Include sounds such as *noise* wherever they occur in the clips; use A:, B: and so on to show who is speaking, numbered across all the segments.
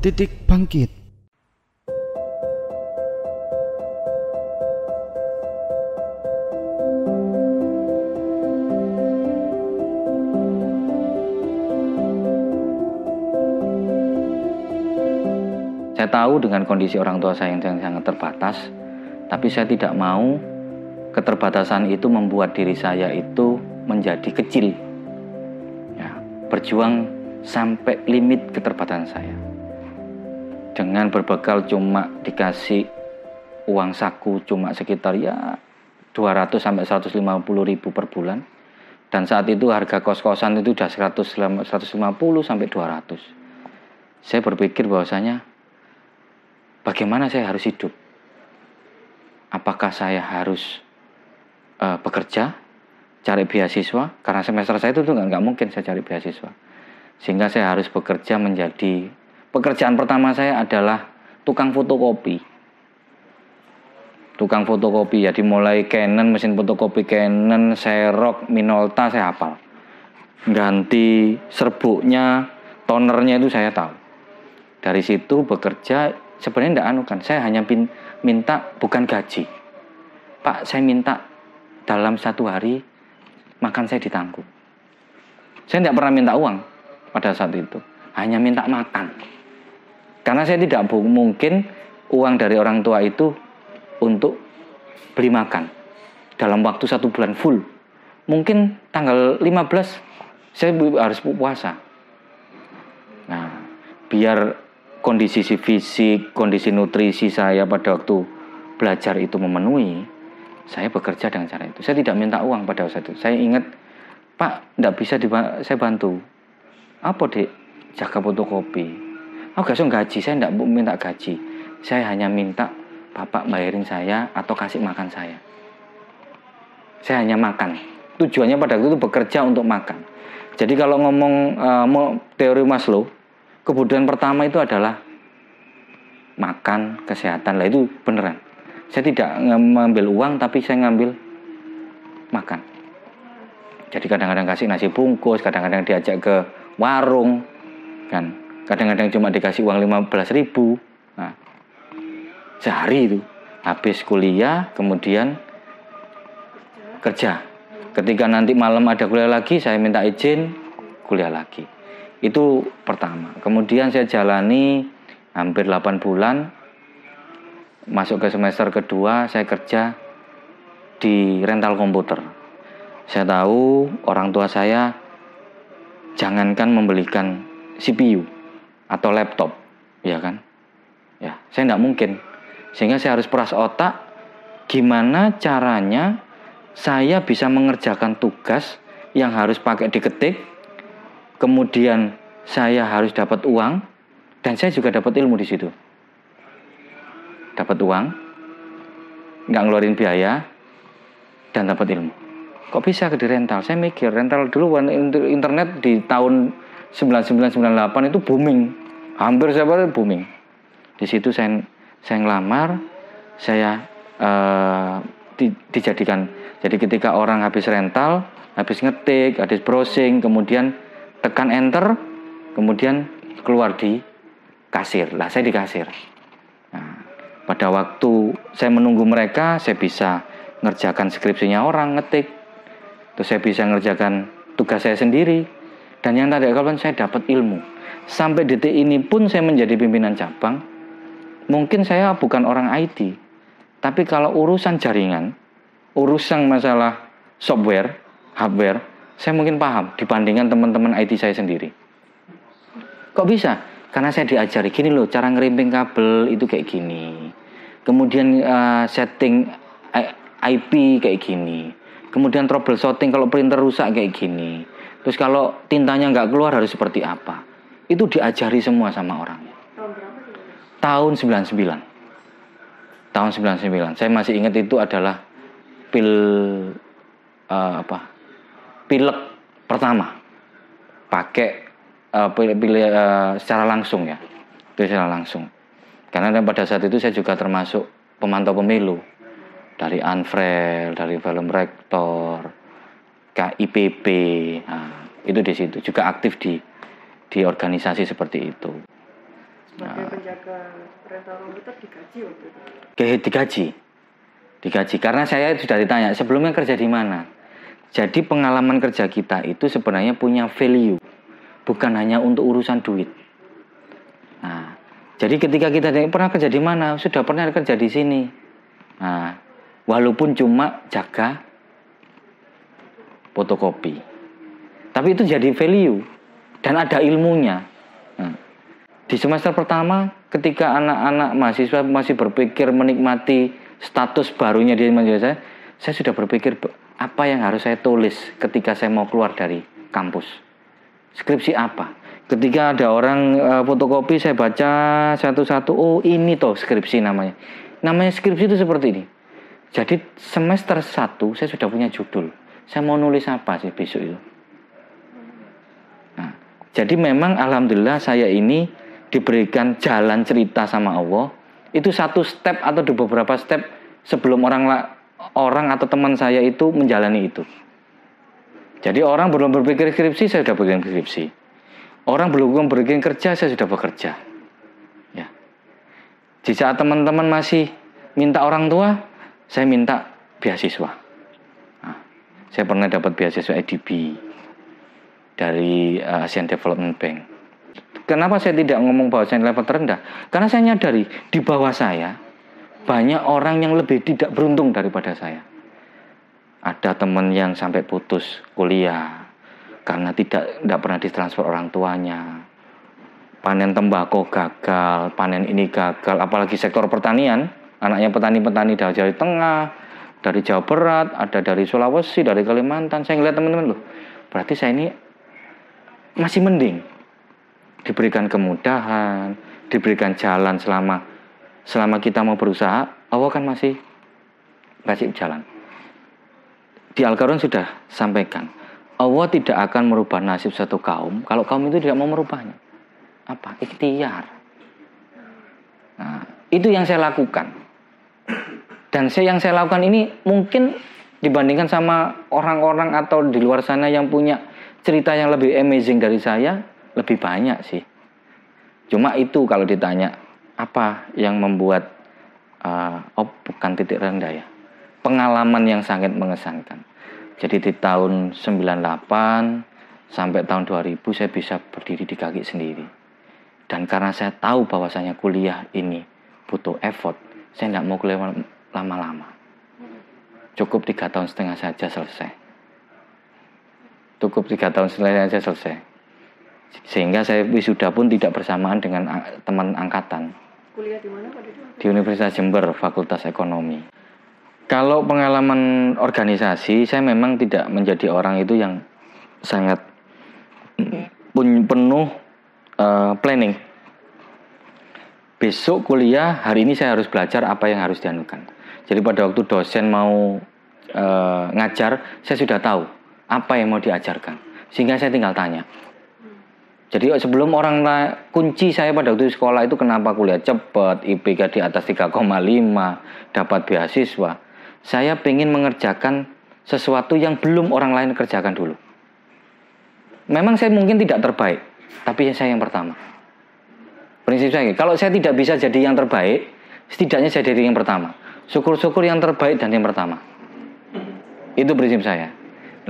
A: Titik Bangkit.
B: Saya tahu dengan kondisi orang tua saya yang sangat terbatas, tapi saya tidak mau keterbatasan itu membuat diri saya itu menjadi kecil. Ya, berjuang sampai limit keterbatasan saya. Dengan berbekal cuma dikasih uang saku cuma sekitar ya 200 sampai 150 ribu per bulan. Dan saat itu harga kos-kosan itu udah 100, 150 sampai 200. Saya berpikir bahwasanya bagaimana saya harus hidup? Apakah saya harus uh, bekerja, cari beasiswa? Karena semester saya itu nggak mungkin saya cari beasiswa, sehingga saya harus bekerja menjadi pekerjaan pertama saya adalah tukang fotokopi. Tukang fotokopi ya dimulai Canon, mesin fotokopi Canon, Xerox, Minolta saya hafal. Ganti serbuknya, tonernya itu saya tahu. Dari situ bekerja sebenarnya tidak anu kan saya hanya minta bukan gaji pak saya minta dalam satu hari makan saya ditanggung saya tidak pernah minta uang pada saat itu hanya minta makan karena saya tidak mungkin uang dari orang tua itu untuk beli makan dalam waktu satu bulan full mungkin tanggal 15 saya harus puasa nah biar kondisi fisik, kondisi nutrisi saya pada waktu belajar itu memenuhi, saya bekerja dengan cara itu. Saya tidak minta uang pada saat itu. Saya ingat, Pak, tidak bisa saya bantu. Apa dek? Jaga fotokopi. Oh, gak gaji, saya tidak minta gaji. Saya hanya minta Bapak bayarin saya atau kasih makan saya. Saya hanya makan. Tujuannya pada waktu itu bekerja untuk makan. Jadi kalau ngomong uh, teori Maslow, kebutuhan pertama itu adalah makan, kesehatan. Lah itu beneran. Saya tidak mengambil uang tapi saya ngambil makan. Jadi kadang-kadang kasih nasi bungkus, kadang-kadang diajak ke warung, kan. Kadang-kadang cuma dikasih uang 15 ribu. Nah, sehari itu. Habis kuliah, kemudian kerja. Ketika nanti malam ada kuliah lagi, saya minta izin kuliah lagi. Itu pertama. Kemudian saya jalani hampir 8 bulan. Masuk ke semester kedua, saya kerja di rental komputer. Saya tahu orang tua saya jangankan membelikan CPU atau laptop, ya kan? Ya, saya tidak mungkin. Sehingga saya harus peras otak gimana caranya saya bisa mengerjakan tugas yang harus pakai diketik kemudian saya harus dapat uang dan saya juga dapat ilmu di situ. Dapat uang, nggak ngeluarin biaya, dan dapat ilmu. Kok bisa ke di rental? Saya mikir rental dulu internet di tahun 9998 itu booming, hampir saya booming. Di situ saya saya ngelamar, saya uh, di, dijadikan. Jadi ketika orang habis rental, habis ngetik, habis browsing, kemudian tekan enter kemudian keluar di kasir. Lah saya di kasir. Nah, pada waktu saya menunggu mereka saya bisa ngerjakan skripsinya orang ngetik. Terus saya bisa ngerjakan tugas saya sendiri dan yang tadi kawan saya dapat ilmu sampai detik ini pun saya menjadi pimpinan cabang mungkin saya bukan orang IT tapi kalau urusan jaringan urusan masalah software hardware saya mungkin paham dibandingkan teman-teman IT saya sendiri. Kok bisa? Karena saya diajari gini loh, cara ngerimping kabel itu kayak gini. Kemudian uh, setting IP kayak gini. Kemudian troubleshooting kalau printer rusak kayak gini. Terus kalau tintanya nggak keluar harus seperti apa. Itu diajari semua sama orang. Tahun 99. Tahun 99. Saya masih ingat itu adalah pil uh, apa? pilek pertama pakai uh, pilih, pilih uh, secara langsung ya pilih secara langsung karena pada saat itu saya juga termasuk pemantau pemilu dari Anfrel dari film rektor KIPP nah, itu di situ. Juga aktif di di organisasi seperti itu.
A: Sebagai penjaga rental komputer digaji waktu itu?
B: Digaji. Digaji. Karena saya sudah ditanya sebelumnya kerja di mana? Jadi pengalaman kerja kita itu sebenarnya punya value. Bukan hanya untuk urusan duit. Nah jadi ketika kita pernah kerja di mana? Sudah pernah kerja di sini. Nah walaupun cuma jaga fotokopi tapi itu jadi value dan ada ilmunya Nah, di semester pertama ketika anak-anak mahasiswa masih berpikir menikmati status barunya di mahasiswa saya, sudah berpikir "Be- apa yang harus saya tulis ketika saya mau keluar dari kampus. Skripsi apa? Ketika ada orang eh, fotokopi saya baca satu-satu, oh ini toh skripsi namanya. Namanya skripsi itu seperti ini. Jadi semester 1 saya sudah punya judul. Saya mau nulis apa sih besok itu? Nah, jadi memang alhamdulillah saya ini diberikan jalan cerita sama Allah. Itu satu step atau beberapa step sebelum orang orang atau teman saya itu menjalani itu. Jadi orang belum berpikir skripsi, saya sudah berpikir skripsi. Orang belum berpikir kerja, saya sudah bekerja. Ya. Di saat teman-teman masih minta orang tua, saya minta beasiswa. Saya pernah dapat beasiswa EDB dari uh, Asian Development Bank. Kenapa saya tidak ngomong bahwa saya level terendah? Karena saya nyadari di bawah saya banyak orang yang lebih tidak beruntung daripada saya. Ada teman yang sampai putus kuliah karena tidak tidak pernah ditransfer orang tuanya. Panen tembakau gagal, panen ini gagal, apalagi sektor pertanian, anaknya petani-petani dari Jawa Tengah, dari Jawa Barat, ada dari Sulawesi, dari Kalimantan. Saya ngeliat teman-teman loh, berarti saya ini masih mending diberikan kemudahan, diberikan jalan selama selama kita mau berusaha, Allah kan masih kasih jalan. Di Al-Quran sudah sampaikan, Allah tidak akan merubah nasib satu kaum kalau kaum itu tidak mau merubahnya. Apa? Ikhtiar. Nah, itu yang saya lakukan. Dan saya yang saya lakukan ini mungkin dibandingkan sama orang-orang atau di luar sana yang punya cerita yang lebih amazing dari saya, lebih banyak sih. Cuma itu kalau ditanya apa yang membuat uh, oh bukan titik rendah ya. Pengalaman yang sangat mengesankan. Jadi di tahun 98 sampai tahun 2000 saya bisa berdiri di kaki sendiri. Dan karena saya tahu bahwasanya kuliah ini butuh effort, saya tidak mau kuliah lama-lama. Cukup tiga tahun setengah saja selesai. Cukup tiga tahun setengah saja selesai. Sehingga saya wisuda pun tidak bersamaan dengan teman angkatan
A: kuliah di mana
B: di Universitas Jember, Fakultas Ekonomi. Kalau pengalaman organisasi, saya memang tidak menjadi orang itu yang sangat mm, penuh eh, planning. Besok kuliah, hari ini saya harus belajar apa yang harus dianukan. Jadi pada waktu dosen mau eh, ngajar, saya sudah tahu apa yang mau diajarkan. Sehingga saya tinggal tanya. Jadi sebelum orang kunci saya pada waktu sekolah itu kenapa kuliah cepat, IPK di atas 3,5, dapat beasiswa. Saya ingin mengerjakan sesuatu yang belum orang lain kerjakan dulu. Memang saya mungkin tidak terbaik, tapi saya yang pertama. Prinsip saya, kalau saya tidak bisa jadi yang terbaik, setidaknya saya jadi yang pertama. Syukur-syukur yang terbaik dan yang pertama. Itu prinsip saya.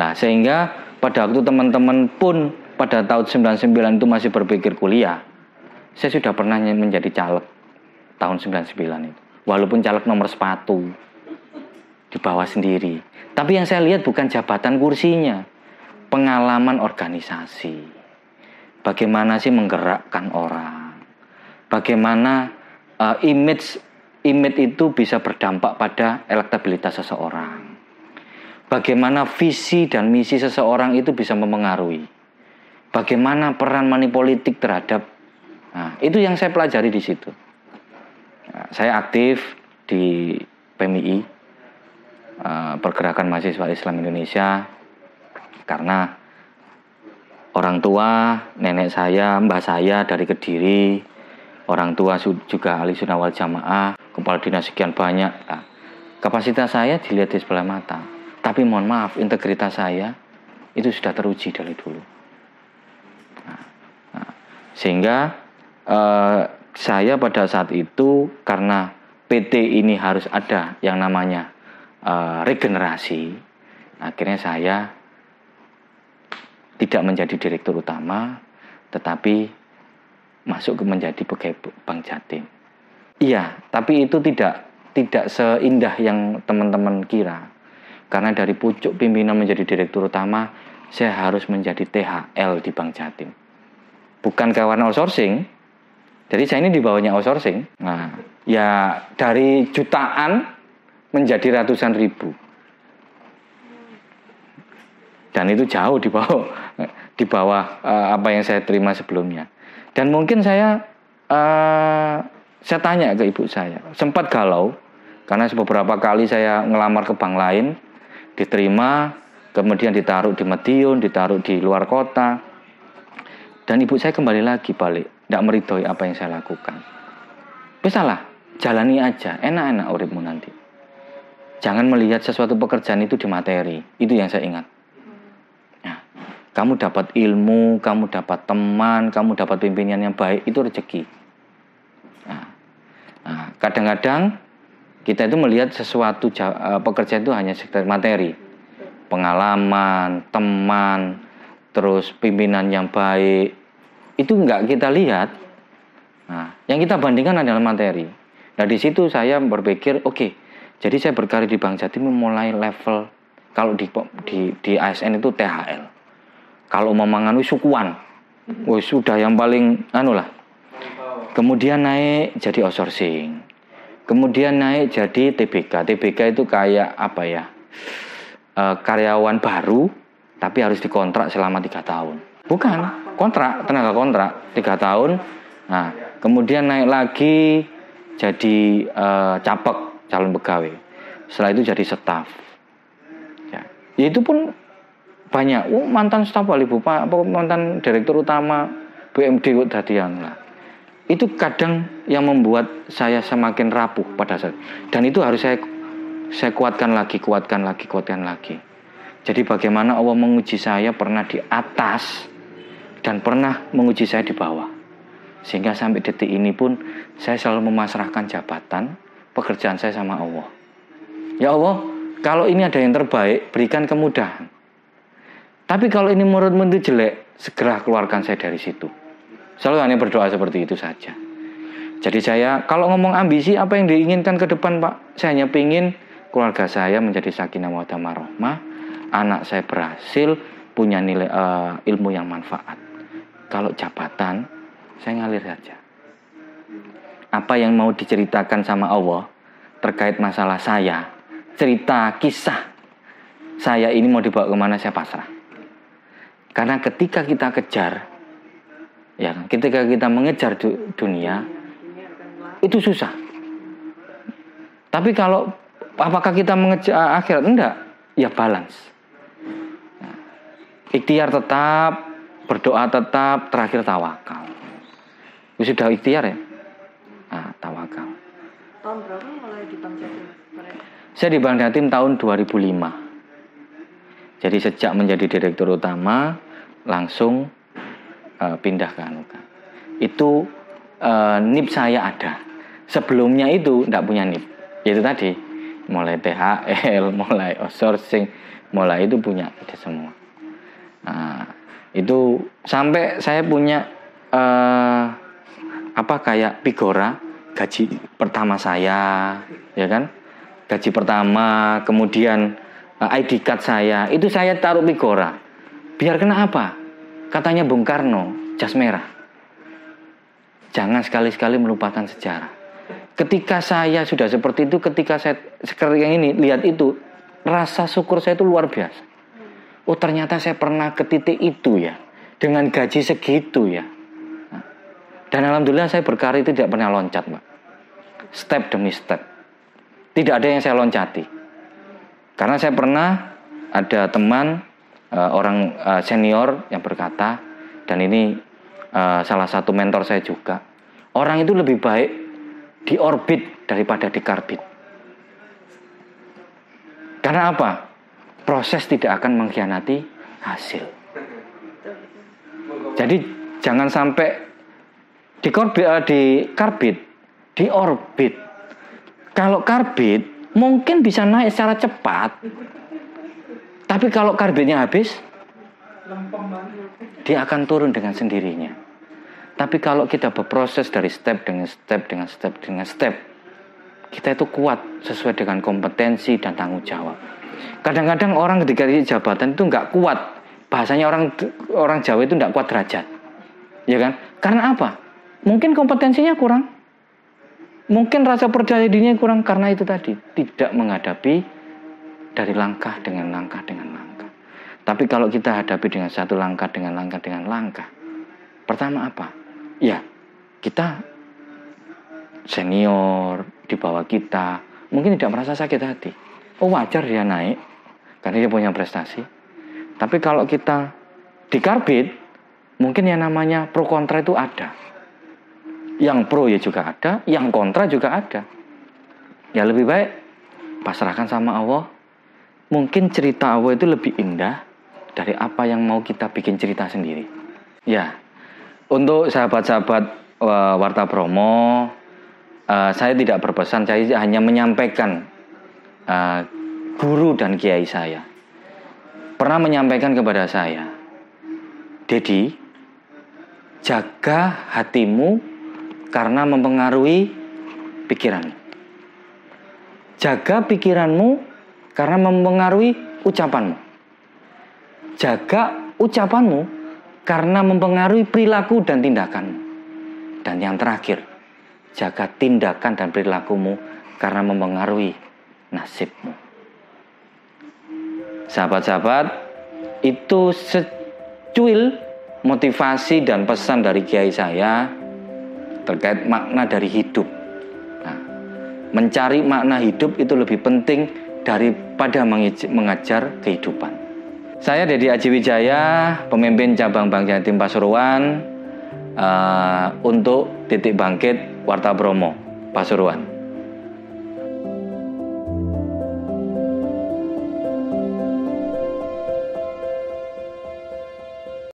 B: Nah, sehingga pada waktu teman-teman pun pada tahun 99 itu masih berpikir kuliah, saya sudah pernah menjadi caleg tahun 99 itu. Walaupun caleg nomor sepatu di bawah sendiri. Tapi yang saya lihat bukan jabatan kursinya, pengalaman organisasi. Bagaimana sih menggerakkan orang? Bagaimana uh, image image itu bisa berdampak pada elektabilitas seseorang? Bagaimana visi dan misi seseorang itu bisa mempengaruhi? Bagaimana peran money politik terhadap Nah, itu yang saya pelajari di situ. Nah, saya aktif di PMI, uh, Pergerakan Mahasiswa Islam Indonesia, karena orang tua, nenek saya, mbah saya dari Kediri, orang tua juga ahli sunnah wal jamaah, kepala dinas sekian banyak. Nah, kapasitas saya dilihat di sebelah mata. Tapi mohon maaf, integritas saya itu sudah teruji dari dulu. Nah, nah, sehingga eh, saya pada saat itu karena PT ini harus ada yang namanya uh, regenerasi. Akhirnya saya tidak menjadi direktur utama, tetapi masuk ke menjadi pegawai Bank Jatim. Iya, tapi itu tidak tidak seindah yang teman-teman kira. Karena dari pucuk pimpinan menjadi direktur utama, saya harus menjadi THL di Bank Jatim. Bukan kawan outsourcing, jadi saya ini di bawahnya outsourcing. Nah, ya dari jutaan menjadi ratusan ribu. Dan itu jauh di bawah di bawah uh, apa yang saya terima sebelumnya. Dan mungkin saya uh, saya tanya ke ibu saya, sempat galau karena beberapa kali saya ngelamar ke bank lain, diterima, kemudian ditaruh di Madiun, ditaruh di luar kota, dan ibu saya kembali lagi balik, tidak meridhoi apa yang saya lakukan. Bisa lah, jalani aja, enak-enak uripmu nanti. Jangan melihat sesuatu pekerjaan itu di materi, itu yang saya ingat. Kamu dapat ilmu, kamu dapat teman, kamu dapat pimpinan yang baik, itu rezeki. Nah, kadang-kadang kita itu melihat sesuatu uh, pekerjaan itu hanya sekedar materi, pengalaman, teman, terus pimpinan yang baik, itu enggak kita lihat. Nah, yang kita bandingkan adalah materi. Nah, di situ saya berpikir, oke, okay, jadi saya berkarir di Bank Jatim memulai level kalau di di, di ASN itu THL kalau memangan sukuan wih sudah yang paling anu lah kemudian naik jadi outsourcing. Kemudian naik jadi TBK TBK itu kayak apa ya? E, karyawan baru tapi harus dikontrak selama tiga tahun. Bukan kontrak tenaga kontrak tiga tahun. Nah kemudian naik lagi jadi e, capek calon pegawai. Setelah itu jadi staf ya itu pun banyak. Oh, mantan staf wali bapak mantan direktur utama BMD kok dadian lah itu kadang yang membuat saya semakin rapuh pada saat dan itu harus saya saya kuatkan lagi kuatkan lagi kuatkan lagi. Jadi bagaimana Allah menguji saya pernah di atas dan pernah menguji saya di bawah. Sehingga sampai detik ini pun saya selalu memasrahkan jabatan pekerjaan saya sama Allah. Ya Allah kalau ini ada yang terbaik berikan kemudahan. Tapi kalau ini menurutmu itu jelek, segera keluarkan saya dari situ. Selalu hanya berdoa seperti itu saja. Jadi saya kalau ngomong ambisi apa yang diinginkan ke depan Pak? Saya hanya ingin keluarga saya menjadi sakinah mawaddah warahmah, anak saya berhasil punya nilai uh, ilmu yang manfaat. Kalau jabatan saya ngalir saja. Apa yang mau diceritakan sama Allah terkait masalah saya, cerita kisah saya ini mau dibawa ke mana saya pasrah. Karena ketika kita kejar, ya, ketika kita mengejar dunia, itu susah. Tapi kalau apakah kita mengejar akhirat? Enggak, ya balance. Nah, ikhtiar tetap, berdoa tetap, terakhir tawakal. Sudah ikhtiar ya? Nah, tawakal.
A: Tahun berapa mulai di Jatim?
B: Saya di Bank Jatim tahun 2005. Jadi sejak menjadi direktur utama langsung uh, pindah ke Anuka. Itu uh, NIP saya ada. Sebelumnya itu tidak punya NIP. Yaitu tadi mulai THL, *laughs* mulai outsourcing, mulai itu punya itu semua. Nah, itu sampai saya punya uh, apa kayak Pigora gaji pertama saya, ya kan? Gaji pertama, kemudian Eh, ID card saya itu saya taruh Pigora biar kena apa katanya Bung Karno jas merah. Jangan sekali-sekali melupakan sejarah. Ketika saya sudah seperti itu ketika saya seperti yang ini lihat itu rasa syukur saya itu luar biasa. Oh ternyata saya pernah ke titik itu ya dengan gaji segitu ya. Dan alhamdulillah saya berkarir tidak pernah loncat mbak. Step demi step. Tidak ada yang saya loncati. Karena saya pernah ada teman uh, orang uh, senior yang berkata dan ini uh, salah satu mentor saya juga. Orang itu lebih baik di orbit daripada di karbit. Karena apa? Proses tidak akan mengkhianati hasil. Jadi jangan sampai di korbit, eh, di karbit, di orbit. Kalau karbit mungkin bisa naik secara cepat. Tapi kalau karbitnya habis, dia akan turun dengan sendirinya. Tapi kalau kita berproses dari step dengan step dengan step dengan step, kita itu kuat sesuai dengan kompetensi dan tanggung jawab. Kadang-kadang orang ketika di jabatan itu nggak kuat. Bahasanya orang orang Jawa itu nggak kuat derajat. Ya kan? Karena apa? Mungkin kompetensinya kurang. Mungkin rasa percaya dirinya kurang karena itu tadi tidak menghadapi dari langkah dengan langkah dengan langkah. Tapi kalau kita hadapi dengan satu langkah dengan langkah dengan langkah, pertama apa? Ya, kita senior di bawah kita mungkin tidak merasa sakit hati. Oh wajar dia naik karena dia punya prestasi. Tapi kalau kita di karbit, mungkin yang namanya pro kontra itu ada. Yang pro ya juga ada, yang kontra juga ada. Ya lebih baik pasrahkan sama Allah. Mungkin cerita Allah itu lebih indah dari apa yang mau kita bikin cerita sendiri. Ya, untuk sahabat-sahabat uh, Warta Bromo, uh, saya tidak berpesan, saya hanya menyampaikan uh, guru dan kiai saya pernah menyampaikan kepada saya, Dedi, jaga hatimu karena mempengaruhi pikiranmu. Jaga pikiranmu karena mempengaruhi ucapanmu. Jaga ucapanmu karena mempengaruhi perilaku dan tindakanmu. Dan yang terakhir, jaga tindakan dan perilakumu karena mempengaruhi nasibmu sahabat-sahabat itu secuil motivasi dan pesan dari kiai saya terkait makna dari hidup. Nah, mencari makna hidup itu lebih penting daripada mengajar kehidupan. Saya Dedi Aji Wijaya, pemimpin cabang Bank Jatim Pasuruan uh, untuk titik bangkit Warta Bromo Pasuruan.